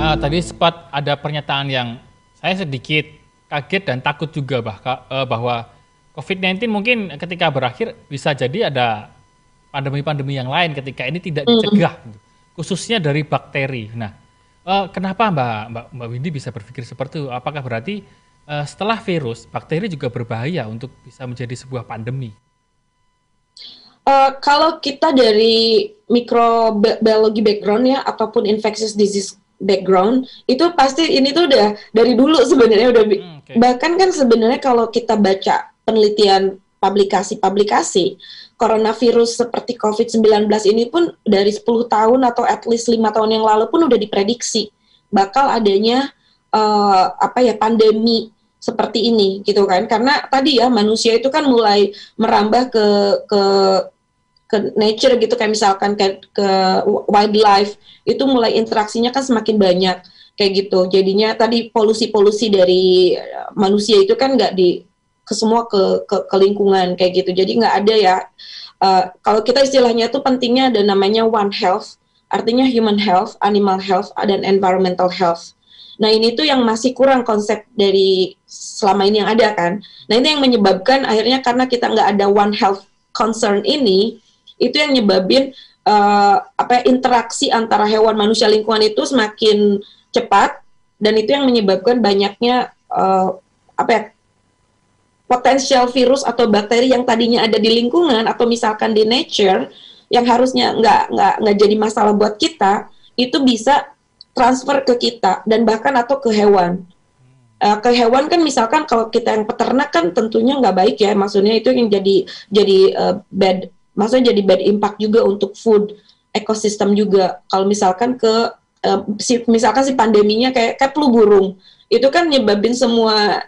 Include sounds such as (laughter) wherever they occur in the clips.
Uh, tadi sempat ada pernyataan yang saya sedikit kaget dan takut juga bahwa, uh, bahwa COVID-19 mungkin ketika berakhir bisa jadi ada pandemi-pandemi yang lain ketika ini tidak dicegah, mm. khususnya dari bakteri. Nah, uh, kenapa Mbak Mbak Mbak Windy bisa berpikir seperti itu? Apakah berarti uh, setelah virus, bakteri juga berbahaya untuk bisa menjadi sebuah pandemi? Uh, kalau kita dari mikrobiologi background ya ataupun infectious disease background itu pasti ini tuh udah dari dulu sebenarnya udah hmm, okay. bahkan kan sebenarnya kalau kita baca penelitian publikasi-publikasi coronavirus seperti COVID-19 ini pun dari 10 tahun atau at least lima tahun yang lalu pun udah diprediksi bakal adanya uh, apa ya pandemi seperti ini gitu kan karena tadi ya manusia itu kan mulai merambah ke ke ke nature gitu kayak misalkan ke ke wildlife itu mulai interaksinya kan semakin banyak kayak gitu. Jadinya tadi polusi-polusi dari eh, manusia itu kan nggak di ke semua ke, ke ke lingkungan kayak gitu. Jadi nggak ada ya uh, kalau kita istilahnya itu pentingnya ada namanya one health artinya human health animal health dan environmental health. Nah ini tuh yang masih kurang konsep dari selama ini yang ada kan. Nah ini yang menyebabkan akhirnya karena kita nggak ada one health concern ini, itu yang nyebabin uh, apa interaksi antara hewan manusia lingkungan itu semakin cepat dan itu yang menyebabkan banyaknya uh, apa ya potensial virus atau bakteri yang tadinya ada di lingkungan atau misalkan di nature yang harusnya nggak nggak nggak jadi masalah buat kita itu bisa transfer ke kita dan bahkan atau ke hewan. Uh, ke hewan kan misalkan kalau kita yang peternak kan tentunya nggak baik ya, maksudnya itu yang jadi jadi uh, bad, maksudnya jadi bad impact juga untuk food ekosistem juga. Kalau misalkan ke uh, si, misalkan si pandeminya kayak kayak flu burung, itu kan nyebabin semua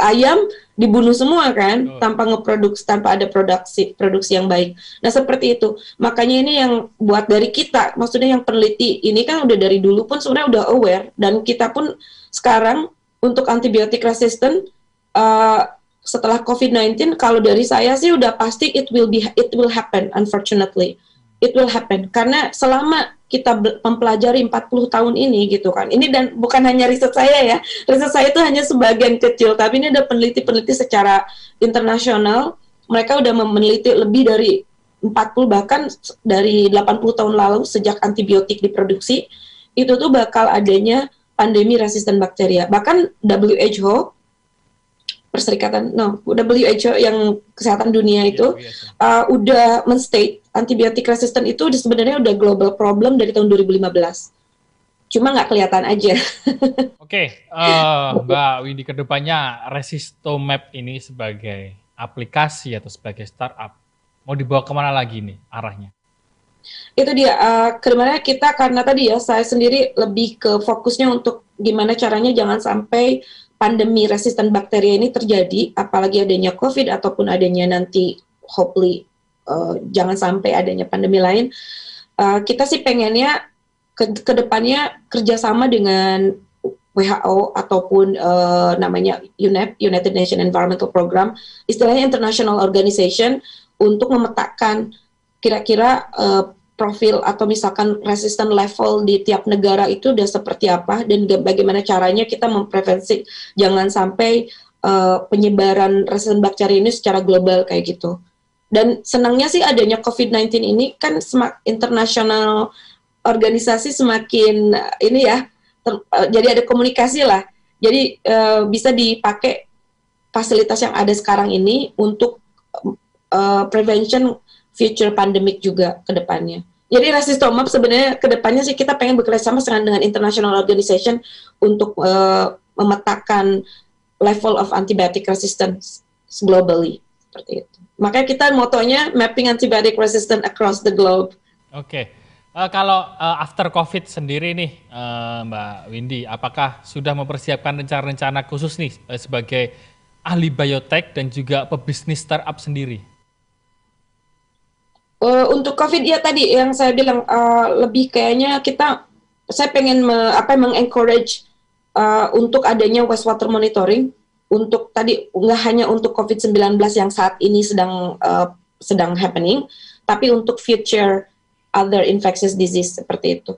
ayam dibunuh semua kan oh. tanpa ngeproduksi tanpa ada produksi produksi yang baik. Nah seperti itu makanya ini yang buat dari kita maksudnya yang peneliti ini kan udah dari dulu pun sebenarnya udah aware dan kita pun sekarang untuk antibiotik resistant uh, setelah COVID-19 kalau dari saya sih udah pasti it will be it will happen unfortunately it will happen karena selama kita mempelajari 40 tahun ini gitu kan. Ini dan bukan hanya riset saya ya. Riset saya itu hanya sebagian kecil, tapi ini ada peneliti-peneliti secara internasional. Mereka udah meneliti lebih dari 40 bahkan dari 80 tahun lalu sejak antibiotik diproduksi itu tuh bakal adanya pandemi resisten bakteria. Bahkan WHO Perserikatan no WHO yang kesehatan dunia itu uh, udah menstate antibiotik resisten itu sebenarnya udah global problem dari tahun 2015. Cuma nggak kelihatan aja. (laughs) Oke, okay, uh, eh, Mbak Windy ke depannya Resistomap ini sebagai aplikasi atau sebagai startup mau dibawa ke mana lagi nih arahnya? Itu dia. Uh, ke depannya kita karena tadi ya saya sendiri lebih ke fokusnya untuk gimana caranya jangan sampai pandemi resisten bakteri ini terjadi, apalagi adanya COVID ataupun adanya nanti hopefully uh, jangan sampai adanya pandemi lain, uh, kita sih pengennya ke ke depannya kerjasama dengan WHO ataupun uh, namanya UNEP United Nations Environmental Program, istilahnya international organization untuk memetakan kira-kira uh, profil atau misalkan resisten level di tiap negara itu udah seperti apa dan bagaimana caranya kita memprevensi jangan sampai uh, penyebaran resisten bakteri ini secara global kayak gitu. Dan senangnya sih adanya COVID-19 ini kan internasional organisasi semakin ini ya ter, uh, jadi ada komunikasi lah. Jadi uh, bisa dipakai fasilitas yang ada sekarang ini untuk uh, prevention future pandemic juga ke depannya. Jadi Rasistomap sebenarnya ke depannya sih kita pengen bekerja sama dengan international organization untuk uh, memetakan level of antibiotic resistance globally seperti itu. Makanya kita motonya mapping antibiotic resistance across the globe. Oke. Okay. Uh, eh, kalau uh, after COVID sendiri nih, uh, Mbak Windy, apakah sudah mempersiapkan rencana-rencana khusus nih uh, sebagai ahli biotek dan juga pebisnis startup sendiri? Uh, untuk COVID ya tadi yang saya bilang uh, lebih kayaknya kita saya pengen me, apa mengencourage uh, untuk adanya wastewater monitoring untuk tadi nggak hanya untuk COVID-19 yang saat ini sedang uh, sedang happening, tapi untuk future other infectious disease seperti itu.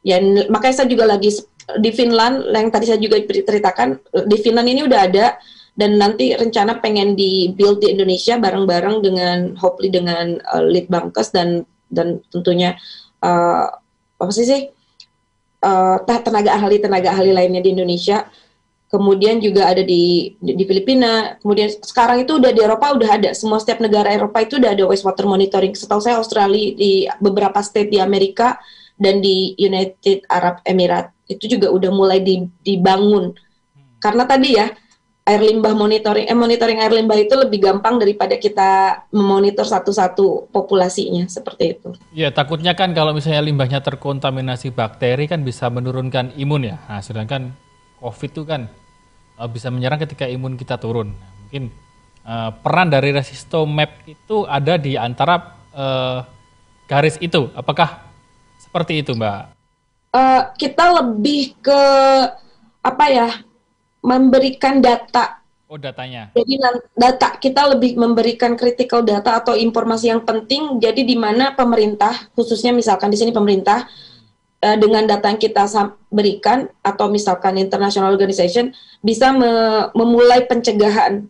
Ya makanya saya juga lagi di Finland yang tadi saya juga ceritakan di Finland ini udah ada dan nanti rencana pengen di build di Indonesia bareng-bareng dengan hopefully dengan uh, lead bankers dan dan tentunya uh, apa sih sih? Uh, tenaga ahli tenaga ahli lainnya di Indonesia. Kemudian juga ada di, di di Filipina. Kemudian sekarang itu udah di Eropa udah ada. Semua setiap negara Eropa itu udah ada wastewater monitoring. Setahu saya Australia di beberapa state di Amerika dan di United Arab Emirates itu juga udah mulai dibangun. Hmm. karena tadi ya air limbah monitoring eh monitoring air limbah itu lebih gampang daripada kita memonitor satu-satu populasinya seperti itu. Ya takutnya kan kalau misalnya limbahnya terkontaminasi bakteri kan bisa menurunkan imun ya. Nah, sedangkan COVID itu kan uh, bisa menyerang ketika imun kita turun. Mungkin uh, peran dari resistomap itu ada di antara uh, garis itu. Apakah seperti itu, Mbak? uh, kita lebih ke apa ya memberikan data. Oh datanya. Jadi data kita lebih memberikan critical data atau informasi yang penting. Jadi di mana pemerintah khususnya misalkan di sini pemerintah uh, dengan data yang kita berikan atau misalkan international organization bisa me memulai pencegahan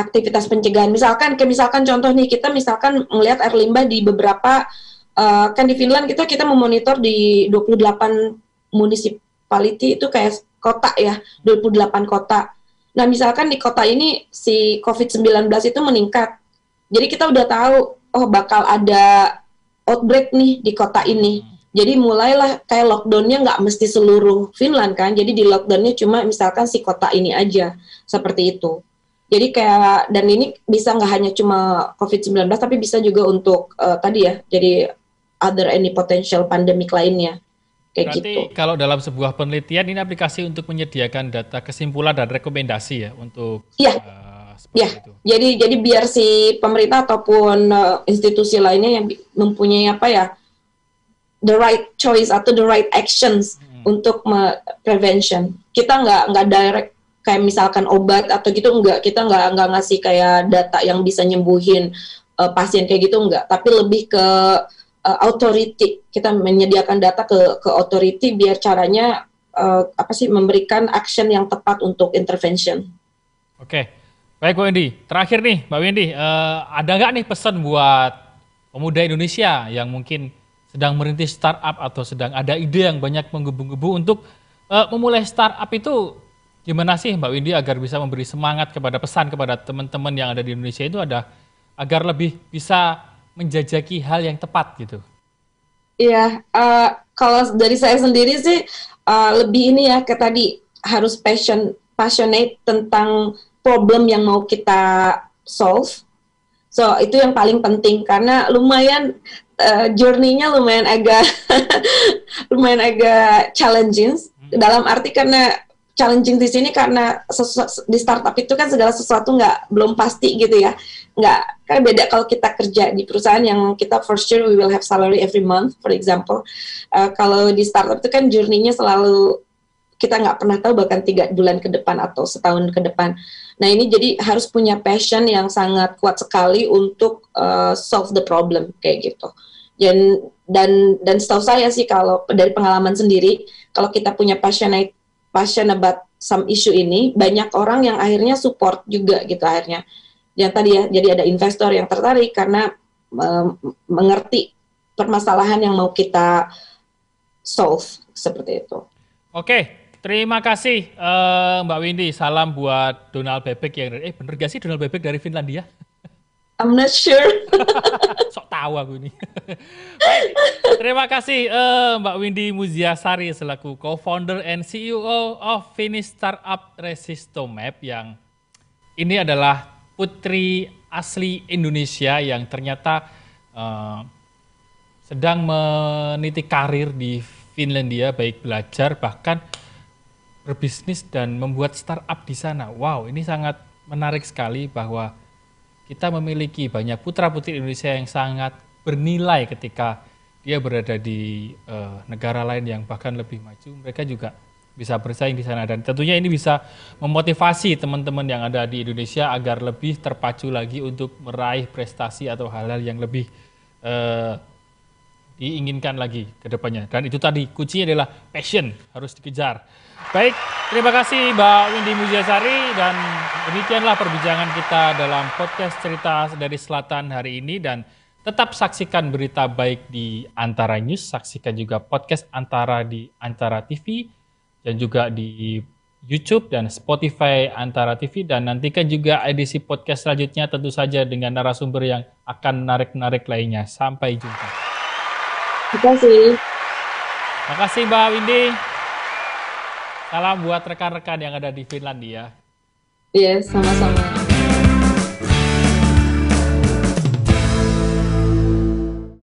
aktivitas pencegahan. Misalkan kayak misalkan contoh nih kita misalkan melihat air limbah di beberapa uh, kan di Finland kita kita memonitor di 28 municipality itu kayak kota ya, 28 kota. Nah, misalkan di kota ini si COVID-19 itu meningkat. Jadi kita udah tahu oh bakal ada outbreak nih di kota ini. Jadi mulailah kayak lockdownnya nggak mesti seluruh Finland kan. Jadi di lockdownnya cuma misalkan si kota ini aja seperti itu. Jadi kayak dan ini bisa nggak hanya cuma COVID-19 tapi bisa juga untuk uh, tadi ya. Jadi other any potential pandemic lainnya. Kayak Berarti gitu. kalau dalam sebuah penelitian ini aplikasi untuk menyediakan data kesimpulan dan rekomendasi ya untuk Iya. Uh, ya. Itu. Jadi jadi biar si pemerintah ataupun uh, institusi lainnya yang mempunyai apa ya the right choice atau the right actions hmm. untuk prevention. Kita nggak nggak direct kayak misalkan obat atau gitu enggak kita nggak nggak ngasih kayak data yang bisa nyembuhin uh, pasien kayak gitu enggak tapi lebih ke uh, authority kita menyediakan data ke ke authority biar caranya uh, apa sih memberikan action yang tepat untuk intervention. Oke, baik Bu Wendy. Terakhir nih Mbak Wendy, uh, ada nggak nih pesan buat pemuda Indonesia yang mungkin sedang merintis startup atau sedang ada ide yang banyak menggebu-gebu untuk uh, memulai startup itu gimana sih Mbak Windy agar bisa memberi semangat kepada pesan kepada teman-teman yang ada di Indonesia itu ada agar lebih bisa menjajaki hal yang tepat gitu? Iya, uh, kalau dari saya sendiri sih uh, lebih ini ya ke tadi harus passion passionate tentang problem yang mau kita solve. So itu yang paling penting karena lumayan uh, journey-nya lumayan agak (laughs) lumayan agak challenging hmm. dalam arti karena challenging di sini karena di startup itu kan segala sesuatu nggak belum pasti gitu ya. Nggak kan beda kalau kita kerja di perusahaan yang kita for sure we will have salary every month for example. Uh, kalau di startup itu kan journey-nya selalu kita nggak pernah tahu bahkan tiga bulan ke depan atau setahun ke depan. Nah ini jadi harus punya passion yang sangat kuat sekali untuk uh, solve the problem kayak gitu. Dan dan dan setahu saya sih kalau dari pengalaman sendiri kalau kita punya passionate passion about some issue ini banyak orang yang akhirnya support juga gitu akhirnya yang tadi ya jadi ada investor yang tertarik karena um, mengerti permasalahan yang mau kita solve seperti itu. Oke, terima kasih uh, Mbak Windy. Salam buat Donald Bebek yang eh bener gak sih Donald Bebek dari Finlandia? I'm not sure. (laughs) Sok tahu aku ini. (laughs) Baik, terima kasih uh, Mbak Windy Muziasari selaku co-founder and CEO of Finnish Startup Resistomap yang ini adalah putri asli Indonesia yang ternyata uh, sedang meniti karir di Finlandia baik belajar bahkan berbisnis dan membuat startup di sana. Wow, ini sangat menarik sekali bahwa kita memiliki banyak putra-putri Indonesia yang sangat bernilai ketika dia berada di uh, negara lain yang bahkan lebih maju, mereka juga bisa bersaing di sana. Dan tentunya ini bisa memotivasi teman-teman yang ada di Indonesia agar lebih terpacu lagi untuk meraih prestasi atau hal-hal yang lebih uh, diinginkan lagi ke depannya. Dan itu tadi kuncinya adalah passion harus dikejar. Baik, terima kasih Mbak Windy Mujiasari dan demikianlah perbincangan kita dalam podcast cerita dari Selatan hari ini dan tetap saksikan berita baik di Antara News, saksikan juga podcast Antara di Antara TV dan juga di YouTube dan Spotify Antara TV dan nantikan juga edisi podcast selanjutnya tentu saja dengan narasumber yang akan narik-narik lainnya. Sampai jumpa. Terima kasih. Terima kasih Mbak Windy. Salam buat rekan-rekan yang ada di Finlandia. Iya, sama-sama.